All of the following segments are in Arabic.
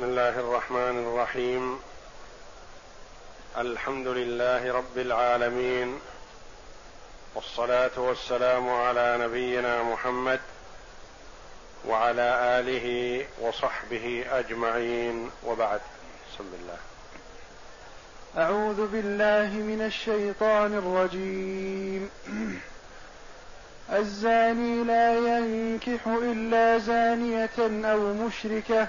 بسم الله الرحمن الرحيم. الحمد لله رب العالمين. والصلاة والسلام على نبينا محمد وعلى آله وصحبه أجمعين. وبعد بسم الله. أعوذ بالله من الشيطان الرجيم. الزاني لا ينكح إلا زانية أو مشركة.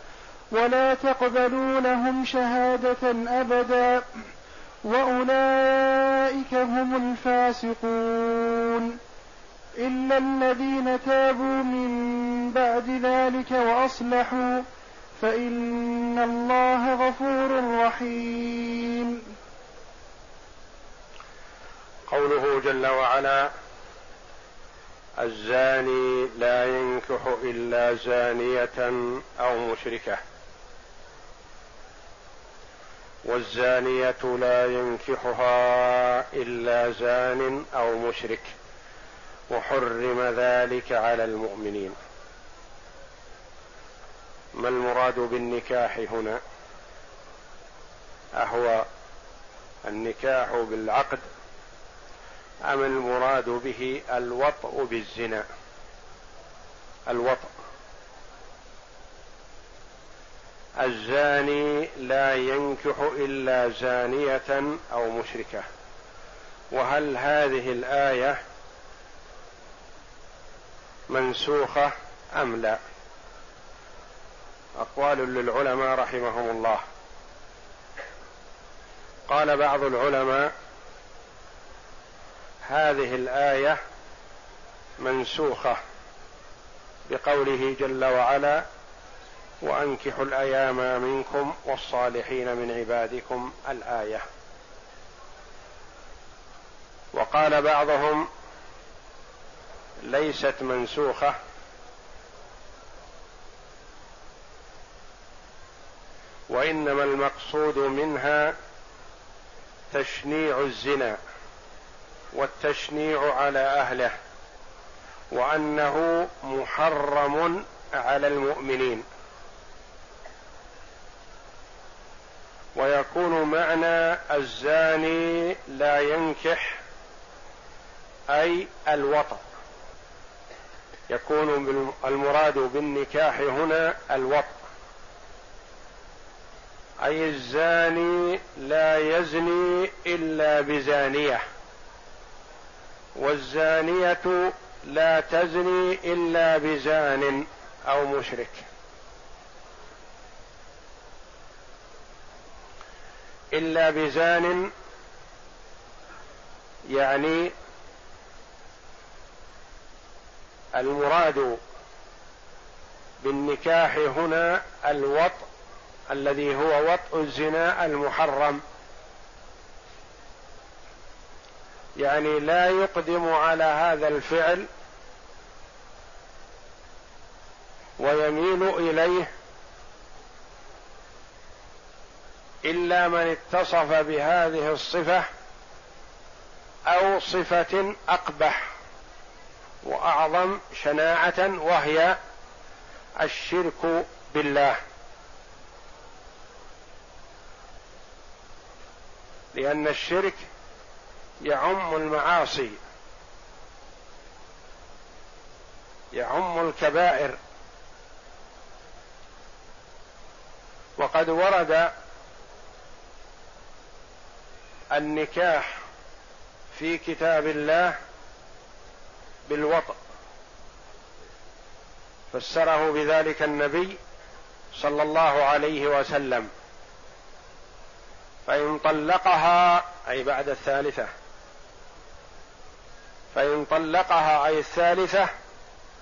ولا تقبلوا لهم شهادة أبدا وأولئك هم الفاسقون. إلا الذين تابوا من بعد ذلك وأصلحوا فإن الله غفور رحيم. قوله جل وعلا الزاني لا ينكح إلا زانية أو مشركة. والزانية لا ينكحها إلا زان أو مشرك وحرم ذلك على المؤمنين. ما المراد بالنكاح هنا؟ أهو النكاح بالعقد أم المراد به الوطء بالزنا؟ الوطء. الزاني لا ينكح إلا زانية أو مشركة. وهل هذه الآية منسوخة أم لا؟ أقوال للعلماء رحمهم الله. قال بعض العلماء هذه الآية منسوخة بقوله جل وعلا وأنكحوا الأيام منكم والصالحين من عبادكم الآية. وقال بعضهم ليست منسوخة. وإنما المقصود منها تشنيع الزنا والتشنيع على أهله وأنه محرم على المؤمنين. ويكون معنى الزاني لا ينكح أي الوطأ. يكون المراد بالنكاح هنا الوطأ. أي الزاني لا يزني إلا بزانية. والزانية لا تزني إلا بزان أو مشرك. إلا بزان يعني المراد بالنكاح هنا الوطء الذي هو وطء الزنا المحرم. يعني لا يقدم على هذا الفعل ويميل إليه إلا من اتصف بهذه الصفة أو صفة أقبح وأعظم شناعة وهي الشرك بالله. لأن الشرك يعم المعاصي يعم الكبائر. وقد ورد النكاح في كتاب الله بالوطء فسره بذلك النبي صلى الله عليه وسلم. فإن طلقها أي بعد الثالثة. فإن طلقها أي الثالثة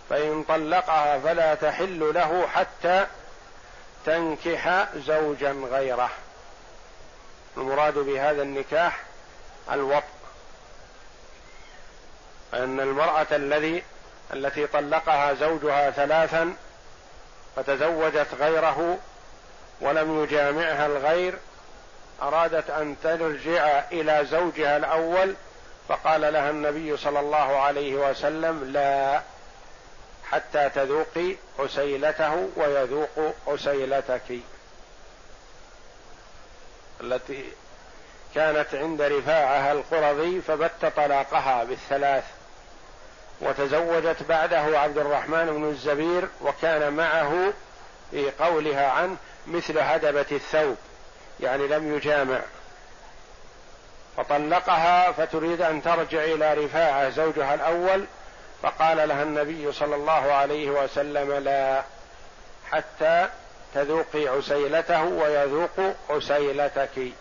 فإن طلقها فلا تحل له حتى تنكح زوجا غيره. المراد بهذا النكاح الوط أن المرأة الذي التي طلقها زوجها ثلاثا فتزوجت غيره ولم يجامعها الغير أرادت أن ترجع إلى زوجها الأول فقال لها النبي صلى الله عليه وسلم لا حتى تذوقي عسيلته ويذوق عسيلتك التي كانت عند رفاعه القرظي فبت طلاقها بالثلاث وتزوجت بعده عبد الرحمن بن الزبير وكان معه في قولها عنه مثل هدبة الثوب يعني لم يجامع. فطلقها فتريد أن ترجع إلى رفاعة زوجها الأول فقال لها النبي صلى الله عليه وسلم لا حتى تذوقي عسيلته ويذوق عسيلتك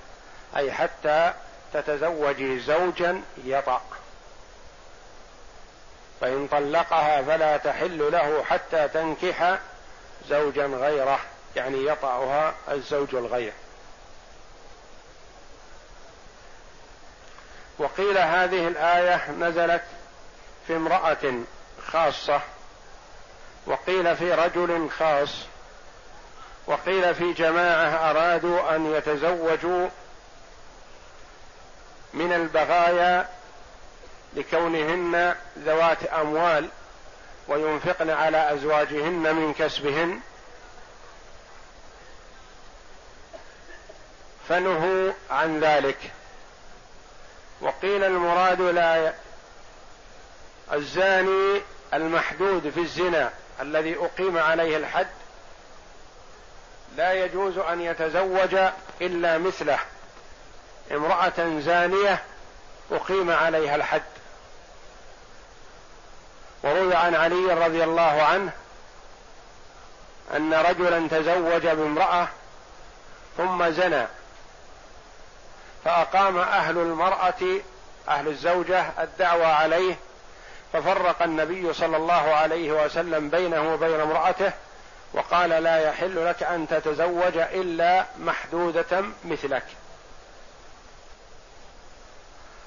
أي حتى تتزوجي زوجا يطأ فإن طلقها فلا تحل له حتى تنكح زوجا غيره يعني يطأها الزوج الغير. وقيل هذه الآية نزلت في امرأة خاصة وقيل في رجل خاص وقيل في جماعة أرادوا أن يتزوجوا من البغايا لكونهن ذوات أموال وينفقن على أزواجهن من كسبهن. فنهوا عن ذلك. وقيل المراد لا الزاني المحدود في الزنا الذي أقيم عليه الحد لا يجوز أن يتزوج إلا مثله. امرأة زانية أقيم عليها الحد. وروي عن علي رضي الله عنه أن رجلا تزوج بامرأة ثم زنى فأقام أهل المرأة أهل الزوجة الدعوى عليه ففرق النبي صلى الله عليه وسلم بينه وبين امرأته وقال لا يحل لك أن تتزوج إلا محدودة مثلك.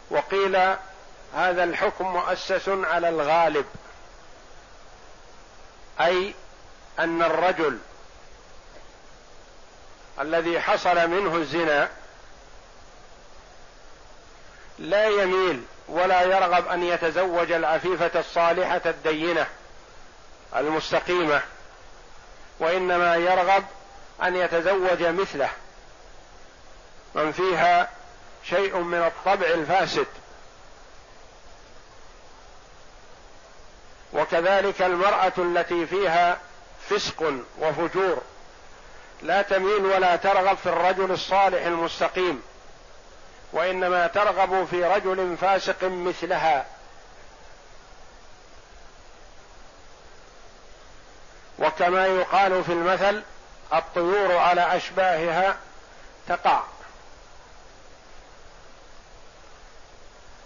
وقيل هذا الحكم مؤسس على الغالب أي أن الرجل الذي حصل منه الزنا لا يميل ولا يرغب أن يتزوج العفيفة الصالحة الدينة المستقيمة. وإنما يرغب أن يتزوج مثله من فيها شيء من الطبع الفاسد. وكذلك المرأة التي فيها فسق وفجور لا تميل ولا ترغب في الرجل الصالح المستقيم وإنما ترغب في رجل فاسق مثلها. وكما يقال في المثل الطيور على أشباهها تقع.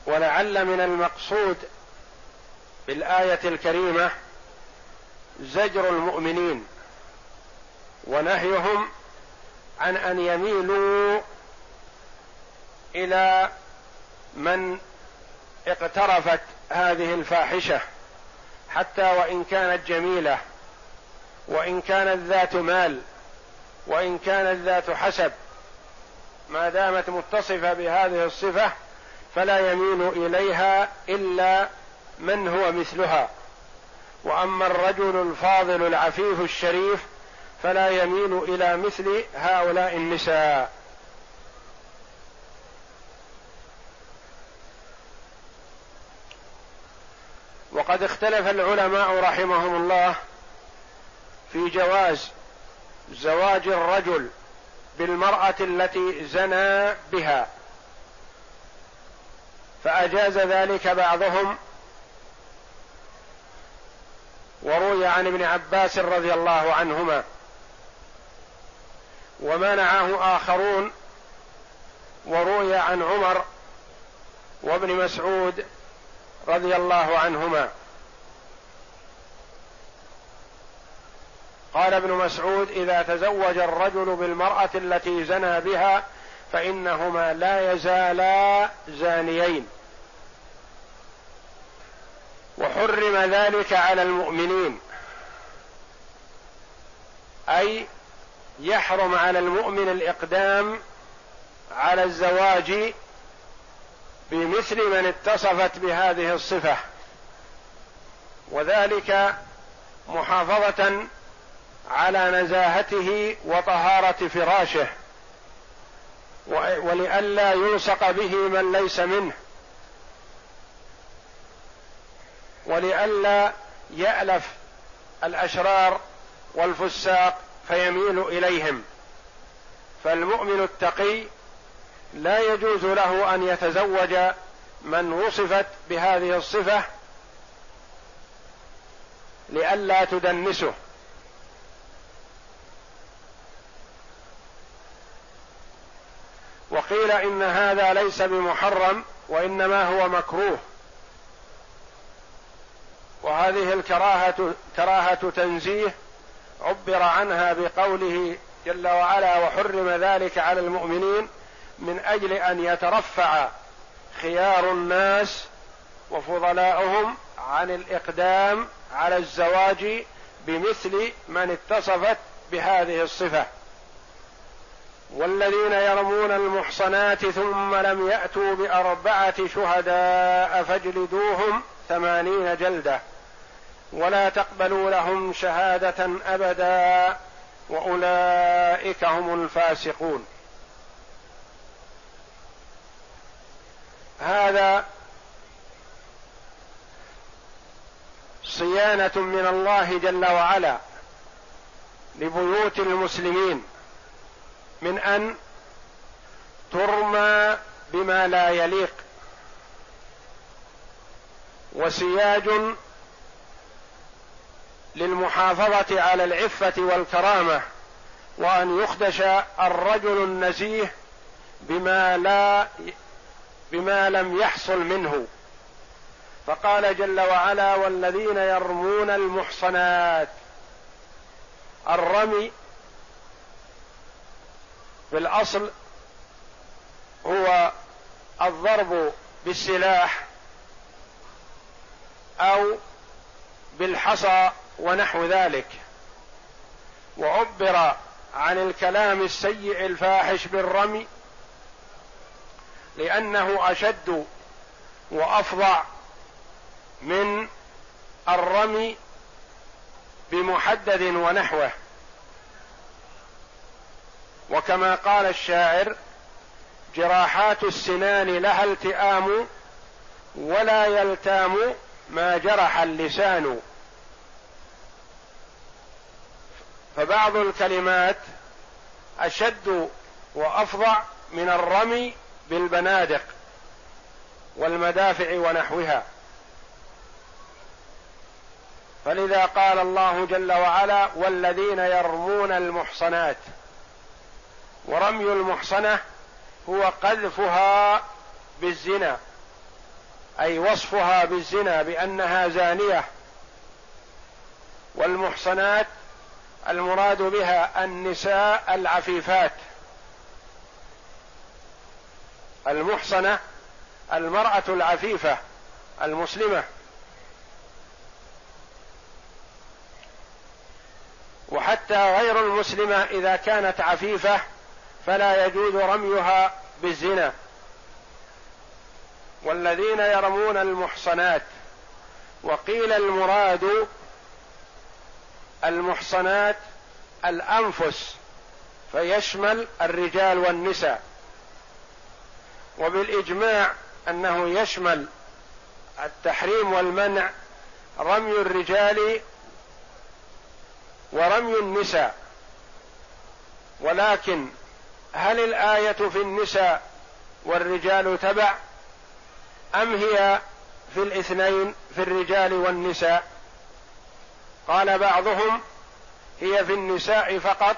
ولعل من المقصود بالآية الكريمة زجر المؤمنين ونهيهم عن أن يميلوا إلى من اقترفت هذه الفاحشة حتى وإن كانت جميلة. وإن كانت ذات مال وإن كانت ذات حسب ما دامت متصفة بهذه الصفة فلا يميل إليها إلا من هو مثلها. وأما الرجل الفاضل العفيف الشريف فلا يميل إلى مثل هؤلاء النساء. وقد اختلف العلماء رحمهم الله في جواز زواج الرجل بالمرأة التي زنى بها. فأجاز ذلك بعضهم. وروي عن ابن عباس رضي الله عنهما. ومنعه آخرون. وروي عن عمر وابن مسعود رضي الله عنهما. قال ابن مسعود إذا تزوج الرجل بالمرأة التي زنى بها فإنهما لا يزالا زانيين. وحرم ذلك على المؤمنين. أي يحرم على المؤمن الإقدام على الزواج بمثل من اتصفت بهذه الصفة. وذلك محافظة على نزاهته وطهارة فراشه ولئلا يلصق به من ليس منه ولئلا يألف الأشرار والفساق فيميل إليهم. فالمؤمن التقي لا يجوز له أن يتزوج من وصفت بهذه الصفة لئلا تدنسه. وقيل إن هذا ليس بمحرم وإنما هو مكروه. وهذه الكراهة كراهة تنزيه عبر عنها بقوله جل وعلا وحرم ذلك على المؤمنين من أجل أن يترفع خيار الناس وفضلاؤهم عن الإقدام على الزواج بمثل من اتصفت بهذه الصفة والذين يرمون المحصنات ثم لم يأتوا بأربعة شهداء فاجلدوهم ثمانين جلدة ولا تقبلوا لهم شهادة أبدا وأولئك هم الفاسقون. هذا صيانة من الله جل وعلا لبيوت المسلمين. من أن ترمى بما لا يليق. وسياج للمحافظة على العفة والكرامة وأن يخدش الرجل النزيه بما لا بما لم يحصل منه. فقال جل وعلا والذين يرمون المحصنات الرمي في الأصل هو الضرب بالسلاح أو بالحصى ونحو ذلك وعبر عن الكلام السيء الفاحش بالرمي لأنه أشد وأفظع من الرمي بمحدد ونحوه. وكما قال الشاعر جراحات السنان لها التئام ولا يلتام ما جرح اللسان. فبعض الكلمات أشد وأفظع من الرمي بالبنادق والمدافع ونحوها. فلذا قال الله جل وعلا والذين يرمون المحصنات ورمي المحصنة هو قذفها بالزنا أي وصفها بالزنا بأنها زانية. والمحصنات المراد بها النساء العفيفات. المحصنة المرأة العفيفة المسلمة. وحتى غير المسلمة إذا كانت عفيفة فلا يجوز رميها بالزنا. والذين يرمون المحصنات وقيل المراد المحصنات الأنفس فيشمل الرجال والنساء. وبالإجماع أنه يشمل التحريم والمنع رمي الرجال ورمي النساء. ولكن هل الآية في النساء والرجال تبع أم هي في الاثنين في الرجال والنساء؟ قال بعضهم هي في النساء فقط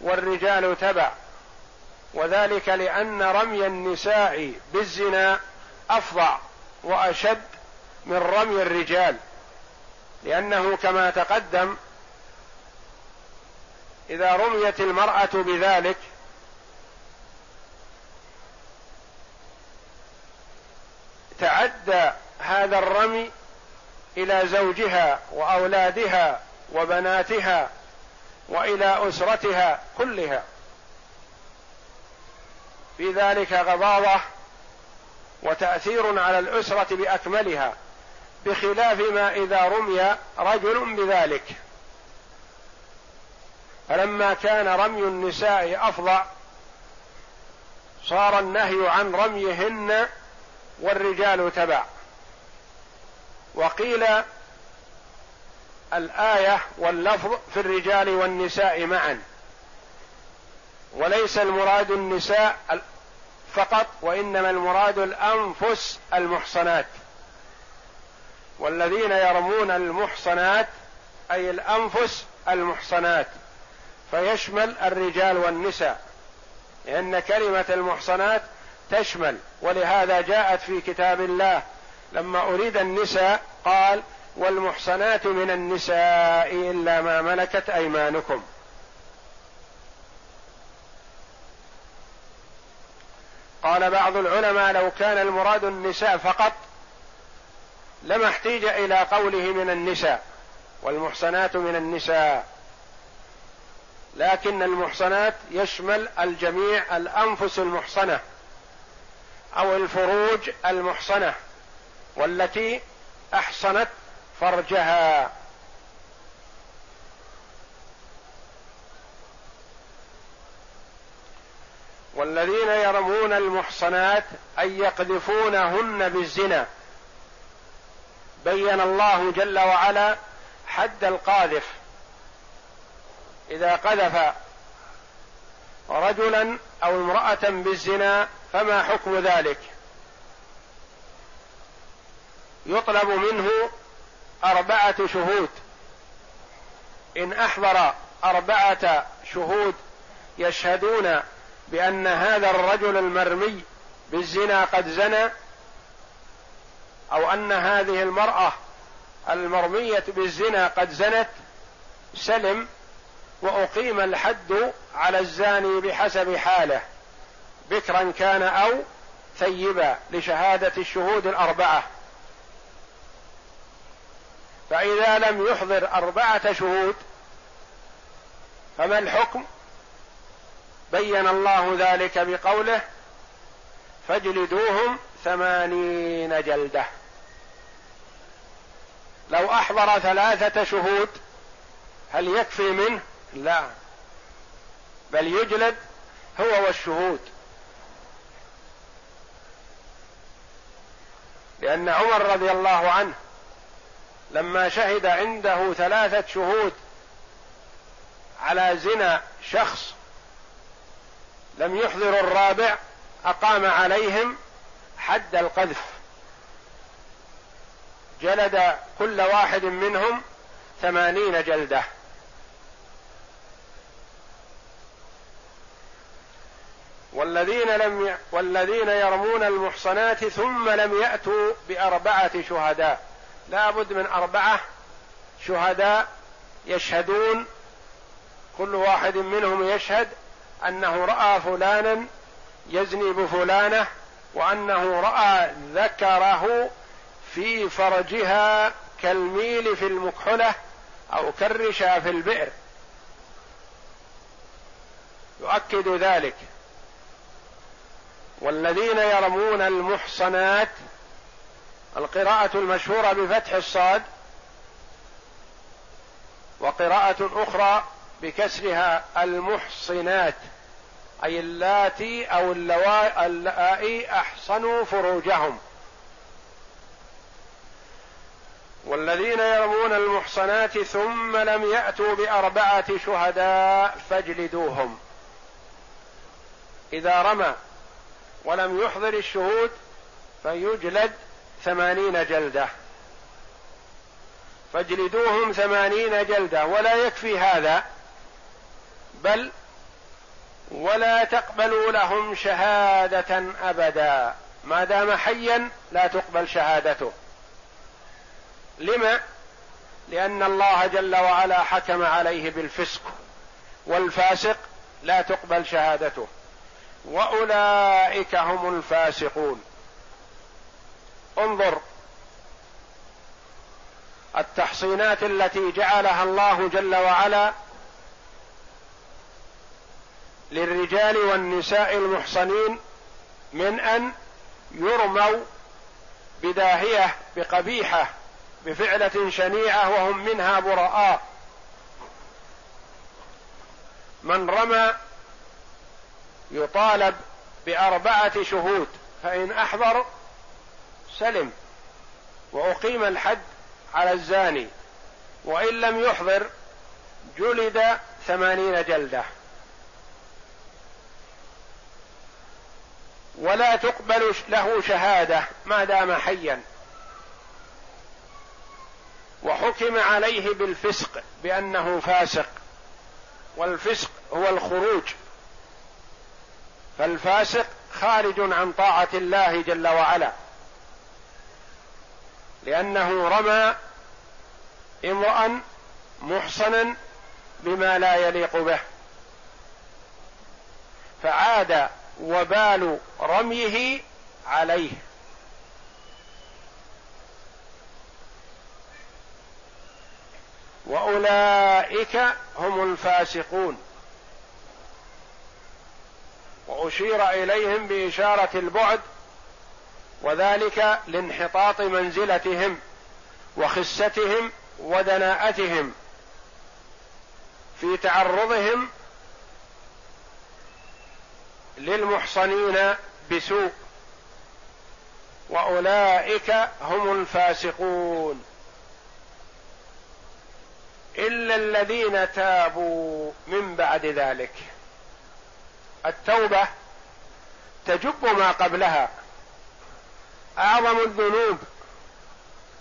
والرجال تبع وذلك لأن رمي النساء بالزنا افظع وأشد من رمي الرجال لأنه كما تقدم إذا رميت المرأة بذلك تعدى هذا الرمي إلى زوجها وأولادها وبناتها وإلى أسرتها كلها. في ذلك غضاضة وتأثير على الأسرة بأكملها بخلاف ما إذا رمي رجل بذلك. فلما كان رمي النساء افظع صار النهي عن رميهن والرجال تبع. وقيل الآية واللفظ في الرجال والنساء معا. وليس المراد النساء فقط وإنما المراد الأنفس المحصنات. والذين يرمون المحصنات أي الأنفس المحصنات. فيشمل الرجال والنساء. لأن كلمة المحصنات تشمل. ولهذا جاءت في كتاب الله لما أريد النساء قال والمحصنات من النساء إلا ما ملكت أيمانكم. قال بعض العلماء لو كان المراد النساء فقط لما احتيج إلى قوله من النساء والمحصنات من النساء. لكن المحصنات يشمل الجميع الأنفس المحصنة. أو الفروج المحصنة والتي أحصنت فرجها. والذين يرمون المحصنات أن يقذفونهن بالزنا. بين الله جل وعلا حد القاذف. إذا قذف رجلا أو امرأة بالزنا فما حكم ذلك؟ يطلب منه أربعة شهود. إن أحضر أربعة شهود يشهدون بأن هذا الرجل المرمي بالزنا قد زنى أو أن هذه المرأة المرمية بالزنا قد زنت سلم وأقيم الحد على الزاني بحسب حاله بكرا كان أو ثيبا لشهادة الشهود الأربعة. فإذا لم يحضر أربعة شهود فما الحكم؟ بين الله ذلك بقوله فاجلدوهم ثمانين جلدة. لو أحضر ثلاثة شهود هل يكفي منه؟ لا. بل يجلد هو والشهود. لأن عمر رضي الله عنه لما شهد عنده ثلاثة شهود على زنا شخص لم يحضر الرابع أقام عليهم حد القذف. جلد كل واحد منهم ثمانين جلدة. والذين لم. والذين يرمون المحصنات ثم لم يأتوا بأربعة شهداء. لا بد من أربعة شهداء يشهدون. كل واحد منهم يشهد أنه رأى فلانا يزني بفلانة وأنه رأى ذكره في فرجها كالميل في المكحله أو كالرشا في البئر. يؤكد ذلك. والذين يرمون المحصنات القراءة المشهورة بفتح الصاد وقراءة أخرى بكسرها المحصنات أي اللاتي أو اللائي أحصنوا فروجهم. والذين يرمون المحصنات ثم لم يأتوا بأربعة شهداء فاجلدوهم. إذا رمى ولم يحضر الشهود فيجلد ثمانين جلدة. فاجلدوهم ثمانين جلدة. ولا يكفي هذا بل ولا تقبلوا لهم شهادة أبدا. ما دام حيا لا تقبل شهادته. لما؟ لأن الله جل وعلا حكم عليه بالفسق والفاسق لا تقبل شهادته. وأولئك هم الفاسقون. انظر. التحصينات التي جعلها الله جل وعلا للرجال والنساء المحصنين من أن يرموا بداهية بقبيحة بفعلة شنيعة وهم منها براء. من رمى يطالب بأربعة شهود فإن أحضر سلم وأقيم الحد على الزاني وإن لم يحضر جلد ثمانين جلدة. ولا تقبل له شهادة ما دام حيا. وحكم عليه بالفسق بأنه فاسق. والفسق هو الخروج. فالفاسق خارج عن طاعة الله جل وعلا. لأنه رمى امرأ محصنا بما لا يليق به. فعاد وبال رميه عليه. وأولئك هم الفاسقون. وأشير إليهم بإشارة البعد وذلك لانحطاط منزلتهم وخستهم ودناءتهم في تعرضهم للمحصنين بسوء وأولئك هم الفاسقون إلا الذين تابوا من بعد ذلك التوبة تجب ما قبلها. أعظم الذنوب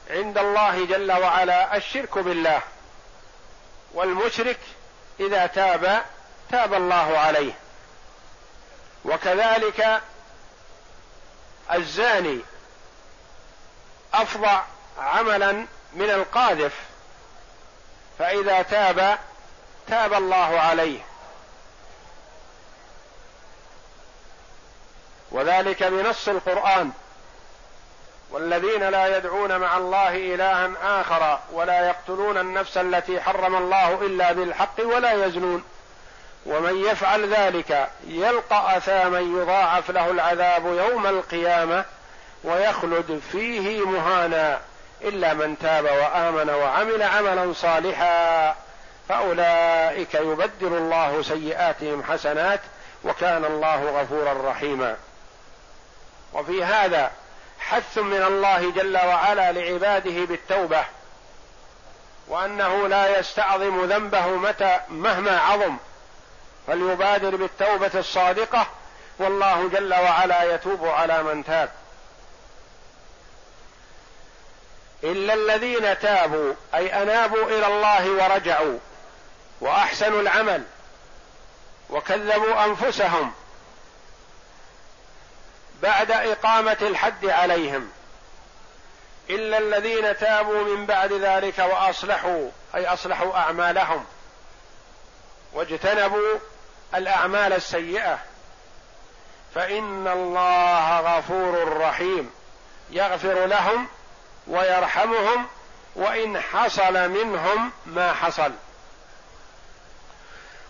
عند الله جل وعلا الشرك بالله والمشرك إذا تاب تاب الله عليه. وكذلك الزاني افظع عملا من القاذف فإذا تاب تاب الله عليه. وذلك بنص القرآن. والذين لا يدعون مع الله إلها آخر ولا يقتلون النفس التي حرم الله إلا بالحق ولا يزنون. ومن يفعل ذلك يلقى أثاما يضاعف له العذاب يوم القيامة ويخلد فيه مهانا إلا من تاب وآمن وعمل عملا صالحا. فأولئك يبدل الله سيئاتهم حسنات وكان الله غفورا رحيما. وفي هذا حث من الله جل وعلا لعباده بالتوبة وأنه لا يستعظم ذنبه متى مهما عظم فليبادر بالتوبة الصادقة والله جل وعلا يتوب على من تاب. إلا الذين تابوا أي أنابوا إلى الله ورجعوا وأحسنوا العمل وكذبوا أنفسهم بعد إقامة الحد عليهم. إلا الذين تابوا من بعد ذلك وأصلحوا أي أصلحوا أعمالهم. واجتنبوا الأعمال السيئة. فإن الله غفور رحيم. يغفر لهم ويرحمهم وإن حصل منهم ما حصل.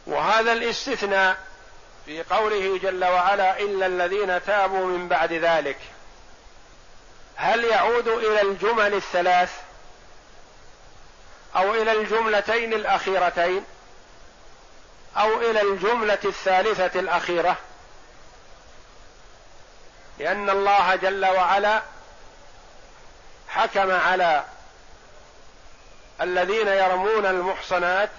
وهذا الاستثناء في قوله جل وعلا الا الذين تابوا من بعد ذلك هل يعود إلى الجمل الثلاث أو إلى الجملتين الأخيرتين أو إلى الجملة الثالثة الأخيرة؟ لأن الله جل وعلا حكم على الذين يرمون المحصنات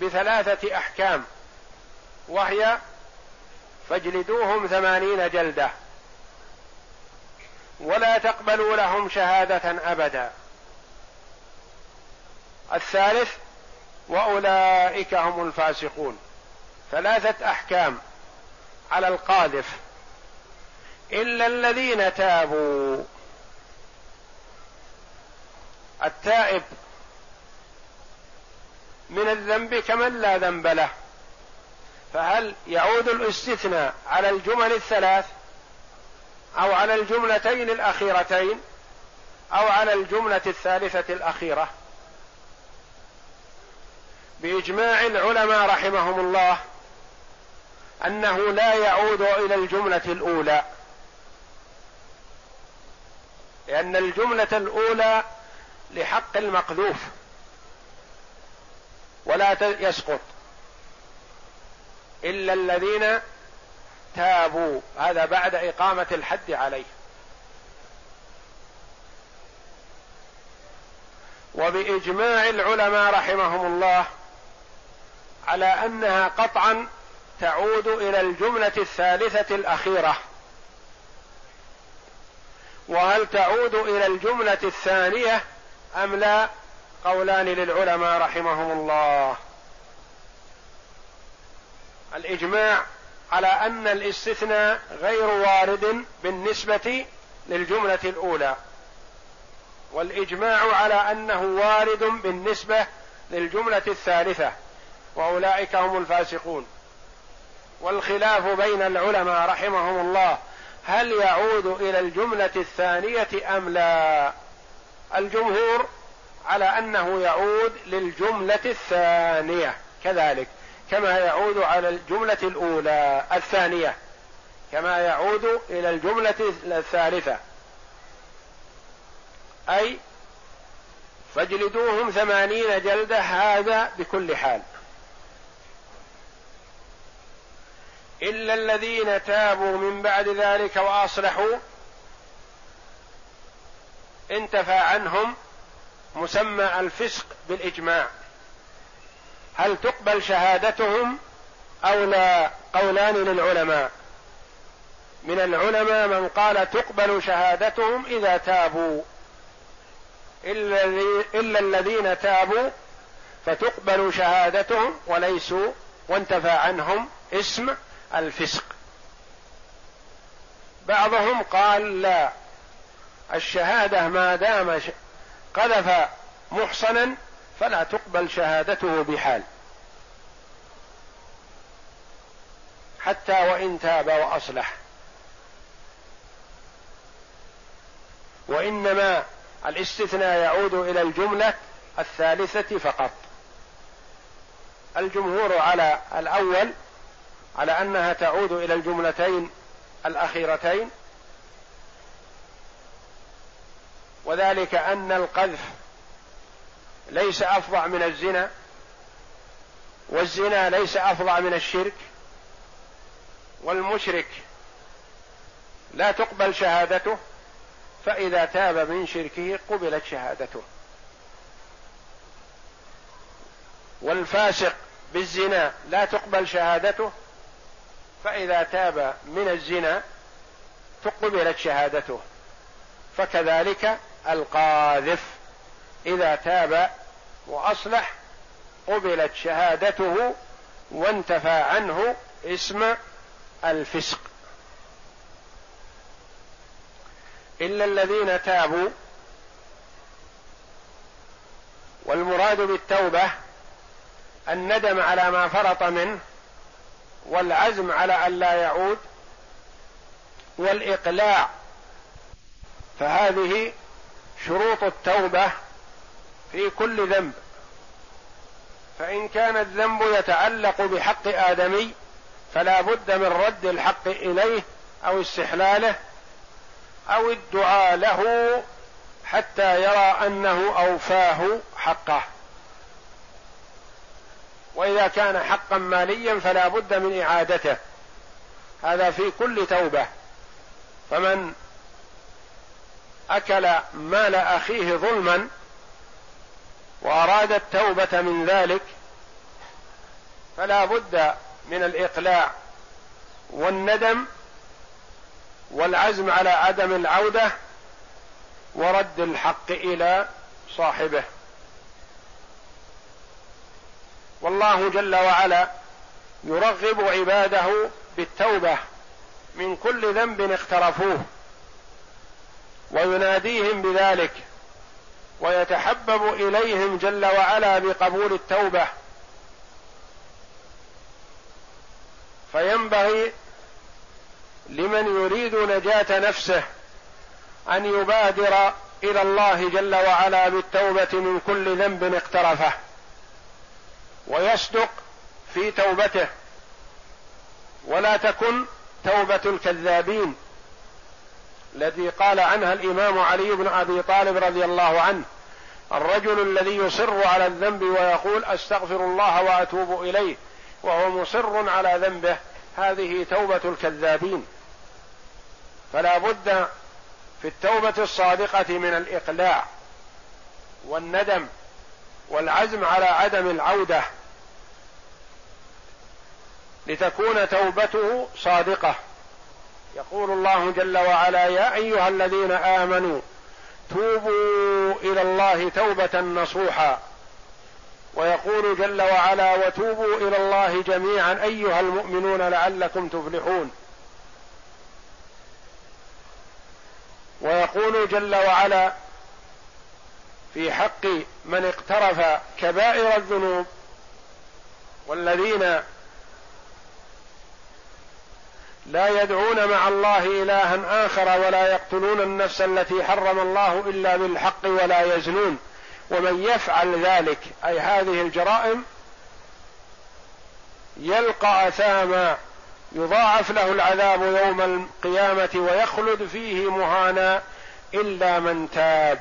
بثلاثة أحكام. وهي فاجلدوهم ثمانين جلدة ولا تقبلوا لهم شهادة أبدا. الثالث وأولئك هم الفاسقون. ثلاثة أحكام على القاذف. إلا الذين تابوا التائب من الذنب كمن لا ذنب له. فهل يعود الاستثناء على الجمل الثلاث أو على الجملتين الأخيرتين أو على الجملة الثالثة الأخيرة؟ بإجماع العلماء رحمهم الله أنه لا يعود إلى الجملة الأولى. لأن الجملة الأولى لحق المقذوف ولا يسقط. إلا الذين تابوا. هذا بعد إقامة الحد عليه. وبإجماع العلماء رحمهم الله على أنها قطعا تعود إلى الجملة الثالثة الأخيرة. وهل تعود إلى الجملة الثانية أم لا؟ قولان للعلماء رحمهم الله. الإجماع على أن الاستثناء غير وارد بالنسبة للجملة الأولى. والإجماع على أنه وارد بالنسبة للجملة الثالثة وأولئك هم الفاسقون. والخلاف بين العلماء رحمهم الله هل يعود إلى الجملة الثانية أم لا؟ الجمهور على أنه يعود للجملة الثانية كذلك. كما يعود على الجملة الأولى الثانية. كما يعود إلى الجملة الثالثة. أي فاجلدوهم ثمانين جلدة هذا بكل حال. إلا الذين تابوا من بعد ذلك وأصلحوا انتفى عنهم مسمى الفسق بالإجماع. هل تقبل شهادتهم أو لا؟ قولان للعلماء. من العلماء من قال تقبل شهادتهم إذا تابوا. إلا الذين تابوا فتقبل شهادتهم وليسوا وانتفى عنهم اسم الفسق. بعضهم قال لا الشهادة ما دام قذف محصنا فلا تقبل شهادته بحال. حتى وإن تاب وأصلح. وإنما الاستثناء يعود إلى الجملة الثالثة فقط. الجمهور على الأول على أنها تعود إلى الجملتين الأخيرتين. وذلك أن القذف ليس أفظع من الزنا والزنا ليس أفظع من الشرك والمشرك لا تقبل شهادته فإذا تاب من شركه قبلت شهادته. والفاسق بالزنا لا تقبل شهادته فإذا تاب من الزنا فقبلت شهادته. فكذلك القاذف. إذا تاب وأصلح قبلت شهادته وانتفى عنه اسم الفسق. إلا الذين تابوا والمراد بالتوبة الندم على ما فرط منه والعزم على أن لا يعود والإقلاع. فهذه شروط التوبة في كل ذنب. فإن كان الذنب يتعلق بحق آدمي فلا بد من رد الحق إليه أو استحلاله أو الدعاء له حتى يرى أنه أوفاه حقه. وإذا كان حقا ماليا فلا بد من إعادته. هذا في كل توبة. فمن أكل مال أخيه ظلما وأراد التوبة من ذلك فلا بد من الإقلاع والندم والعزم على عدم العودة ورد الحق إلى صاحبه. والله جل وعلا يرغب عباده بالتوبة من كل ذنب اقترفوه ويناديهم بذلك ويتحبب إليهم جل وعلا بقبول التوبة. فينبغي لمن يريد نجاة نفسه أن يبادر إلى الله جل وعلا بالتوبة من كل ذنب اقترفه ويصدق في توبته. ولا تكن توبة الكذابين. التي قال عنها الإمام علي بن أبي طالب رضي الله عنه الرجل الذي يصر على الذنب ويقول أستغفر الله وأتوب إليه وهو مصر على ذنبه هذه توبة الكذابين. فلا بد في التوبة الصادقة من الإقلاع والندم والعزم على عدم العودة لتكون توبته صادقة. يقول الله جل وعلا يا أيها الذين آمنوا توبوا إلى الله توبة نصوحا. ويقول جل وعلا وتوبوا إلى الله جميعا أيها المؤمنون لعلكم تفلحون. ويقول جل وعلا في حق من اقترف كبائر الذنوب والذين لا يدعون مع الله إلها آخر ولا يقتلون النفس التي حرم الله إلا بالحق ولا يزنون. ومن يفعل ذلك أي هذه الجرائم يلقى أثاما يضاعف له العذاب يوم القيامة ويخلد فيه مهانا إلا من تاب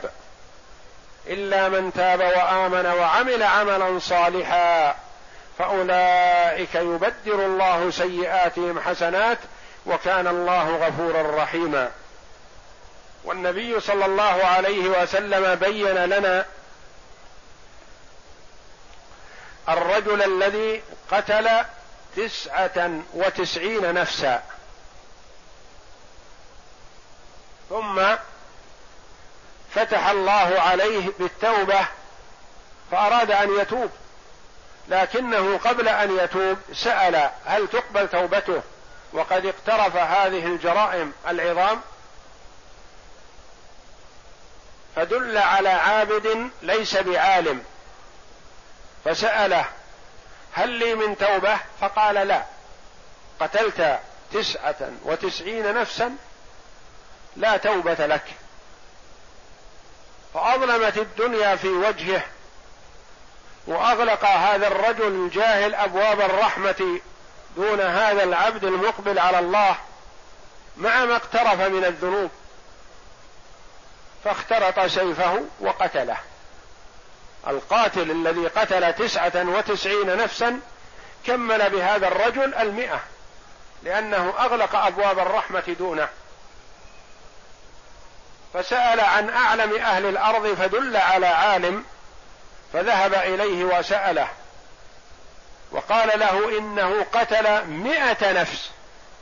إلا من تاب وآمن وعمل عملا صالحا. فأولئك يبدل الله سيئاتهم حسنات وكان الله غفورا رحيما. والنبي صلى الله عليه وسلم بين لنا الرجل الذي قتل تسعة وتسعين نفسا. ثم فتح الله عليه بالتوبة فأراد أن يتوب لكنه قبل أن يتوب سأل هل تقبل توبته؟ وقد اقترف هذه الجرائم العظام فدل على عابد ليس بعالم فسأله هل لي من توبة؟ فقال لا. قتلت تسعة وتسعين نفسا لا توبة لك. فأظلمت الدنيا في وجهه وأغلق هذا الرجل الجاهل أبواب الرحمة دون هذا العبد المقبل على الله مع ما اقترف من الذنوب. فاخترط سيفه وقتله. القاتل الذي قتل تسعة وتسعين نفسا كمل بهذا الرجل المئة لأنه أغلق أبواب الرحمة دونه. فسأل عن أعلم أهل الأرض فدل على عالم فذهب إليه وسأله. وقال له إنه قتل مئة نفس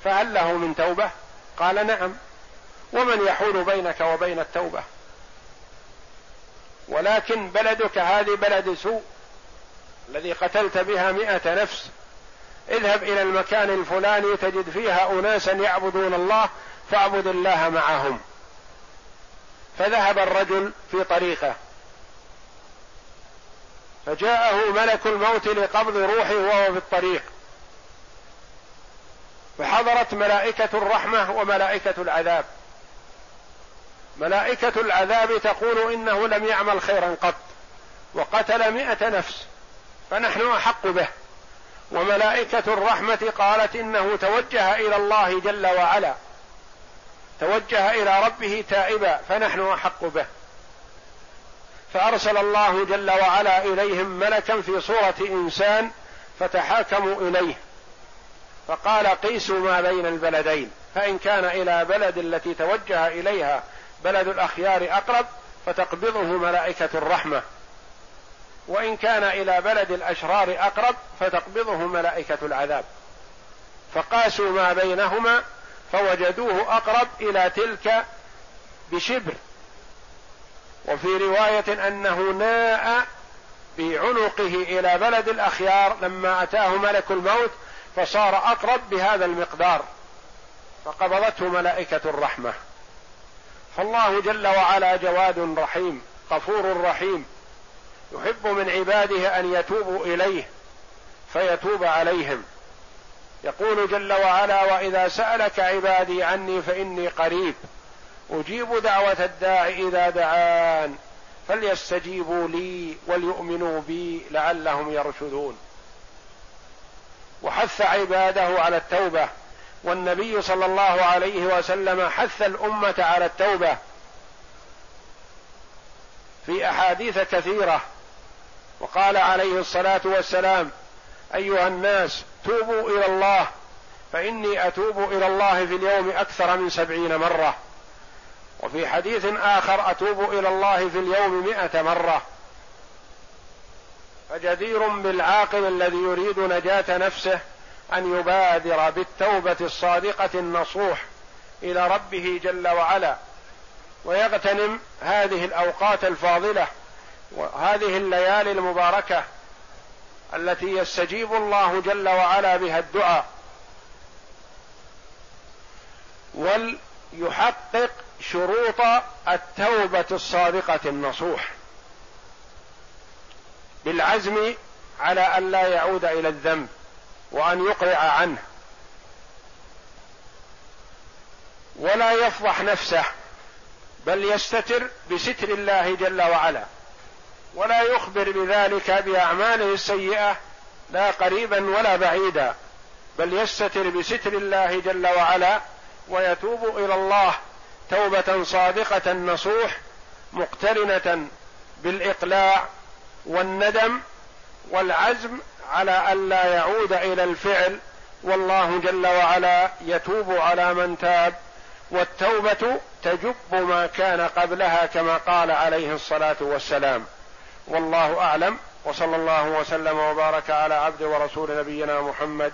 فهل له من توبة؟ قال نعم. ومن يحول بينك وبين التوبة؟ ولكن بلدك هذه بلد سوء الذي قتلت بها مئة نفس. اذهب إلى المكان الفلاني تجد فيها أناسا يعبدون الله فاعبد الله معهم. فذهب الرجل في طريقه. فجاءه ملك الموت لقبض روحه وهو في الطريق. فحضرت ملائكة الرحمة وملائكة العذاب. ملائكة العذاب تقول إنه لم يعمل خيرا قط وقتل مئة نفس فنحن أحق به. وملائكة الرحمة قالت إنه توجه إلى الله جل وعلا توجه إلى ربه تائبا فنحن أحق به. فأرسل الله جل وعلا إليهم ملكا في صورة إنسان فتحاكموا إليه. فقال قيسوا ما بين البلدين فإن كان إلى بلد التي توجه إليها بلد الأخيار أقرب فتقبضه ملائكة الرحمة. وإن كان إلى بلد الأشرار أقرب فتقبضه ملائكة العذاب. فقاسوا ما بينهما فوجدوه أقرب إلى تلك بشبر وفي رواية أنه ناء بعنقه إلى بلد الأخيار لما أتاه ملك الموت فصار أقرب بهذا المقدار فقبضته ملائكة الرحمة. فالله جل وعلا جواد رحيم غفور رحيم يحب من عباده أن يتوبوا إليه فيتوب عليهم. يقول جل وعلا وإذا سألك عبادي عني فإني قريب. أجيب دعوة الداع إذا دعان فليستجيبوا لي وليؤمنوا بي لعلهم يرشدون. وحث عباده على التوبة والنبي صلى الله عليه وسلم حث الأمة على التوبة. في أحاديث كثيرة وقال عليه الصلاة والسلام أيها الناس توبوا إلى الله فإني أتوب إلى الله في اليوم أكثر من سبعين مرة. وفي حديث آخر أتوب إلى الله في اليوم مئة مرة. فجدير بالعاقل الذي يريد نجاة نفسه أن يبادر بالتوبة الصادقة النصوح إلى ربه جل وعلا. ويغتنم هذه الأوقات الفاضلة وهذه الليالي المباركة التي يستجيب الله جل وعلا بها الدعاء. وليحقق شروط التوبة الصادقة النصوح. بالعزم على أن لا يعود إلى الذنب وأن يقلع عنه. ولا يفضح نفسه بل يستتر بستر الله جل وعلا. ولا يخبر بذلك بأعماله السيئة لا قريبا ولا بعيدا بل يستتر بستر الله جل وعلا ويتوب إلى الله توبة صادقة نصوح مقترنة بالإقلاع والندم والعزم على الا يعود إلى الفعل والله جل وعلا يتوب على من تاب. والتوبة تجب ما كان قبلها كما قال عليه الصلاة والسلام. والله أعلم وصلى الله وسلم وبارك على عبد ورسول نبينا محمد